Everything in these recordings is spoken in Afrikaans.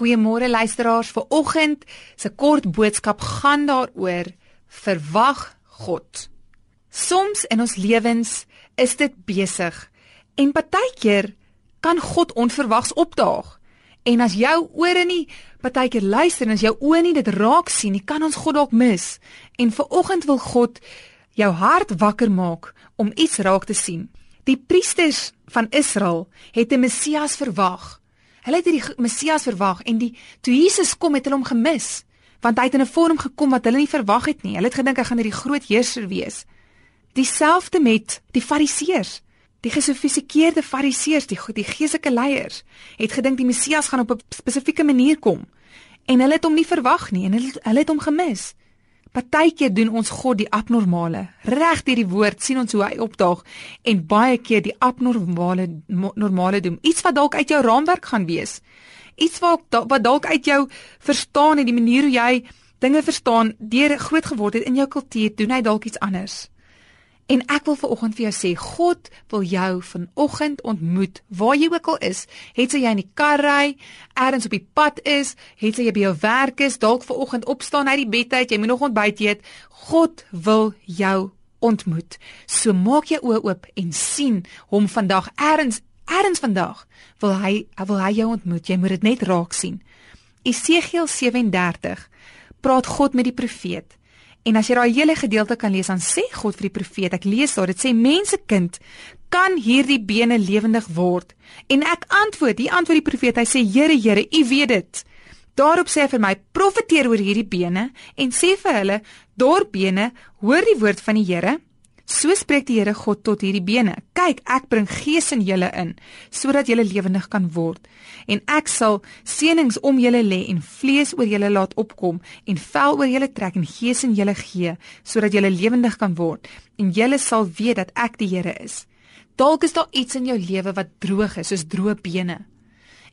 Goeiemôre luisteraars. Vir oggend se kort boodskap gaan daaroor verwag God. Soms in ons lewens is dit besig en partykeer kan God onverwags opdaag. En as jou ore nie partykeer luister en as jou oë nie dit raak sien nie, kan ons God dalk mis. En vir oggend wil God jou hart wakker maak om iets raak te sien. Die priesters van Israel het 'n Messias verwag. Hulle het hierdie Messias verwag en die toe Jesus kom het hulle hom gemis want hy het in 'n vorm gekom wat hulle nie verwag het nie. Hulle het gedink hy gaan hierdie groot heerser wees. Dieselfde met die Fariseërs. Die gesofistikeerde Fariseërs, die die geestelike leiers, het gedink die Messias gaan op 'n spesifieke manier kom en hulle het hom nie verwag nie en hulle hulle het hom gemis. Partykeer doen ons God die abnormale. Reg deur die woord sien ons hoe hy opdaag en baie keer die abnormale normale doen. Iets wat dalk uit jou raamwerk gaan wees. Iets wat wat dalk uit jou verstaan en die manier hoe jy dinge verstaan deur groot geword het in jou kultuur, doen hy dalk iets anders. En ek wil vanoggend vir jou sê, God wil jou vanoggend ontmoet waar jy ook al is. Het jy in die kar ry, ergens op die pad is, het jy by jou werk is, dalk vanoggend opstaan uit die bed uit, jy moet nog ontbyt eet. God wil jou ontmoet. So maak jou oë oop en sien hom vandag ergens ergens vandag wil hy wil hy jou ontmoet. Jy moet dit net raak sien. Esegiel 37 praat God met die profeet. En as jy daai hele gedeelte kan lees, dan sê God vir die profeet, ek lees daar, dit sê mensekind, kan hierdie bene lewendig word? En ek antwoord, die antwoord die profeet, hy sê Here, Here, U weet dit. Daarop sê hy vir my, profeteer oor hierdie bene en sê vir hulle, dorpbene, hoor die woord van die Here. So spreek die Here God tot hierdie bene. Kyk, ek bring gees in julle in sodat julle lewendig kan word. En ek sal seënings om julle lê en vlees oor julle laat opkom en vel oor julle trek en gees in julle gee sodat julle lewendig kan word. En julle sal weet dat ek die Here is. Dalk is daar iets in jou lewe wat droog is, soos droë bene.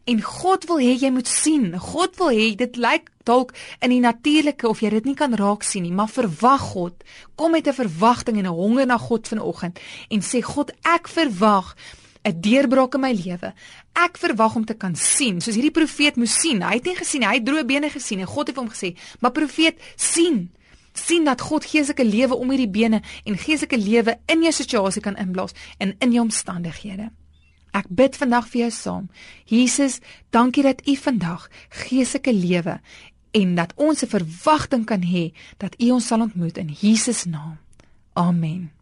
En God wil hê jy moet sien. God wil hê dit lyk dalk in die natuurlike of jy dit nie kan raak sien nie, maar verwag God. Kom met 'n verwagting en 'n honger na God vanoggend en sê God, ek verwag 'n deurbraak in my lewe. Ek verwag om te kan sien, soos hierdie profeet moes sien. Hy het nie gesien nie, hy het droë bene gesien en God het hom gesê, "Maar profeet, sien." sien dat God geestelike lewe om hierdie bene en geestelike lewe in jou situasie kan inblaas en in jou omstandighede. Ek bid vandag vir jou saam. Jesus, dankie dat U vandag geestelike lewe en dat ons 'n verwagting kan hê dat U ons sal ontmoet in Jesus naam. Amen.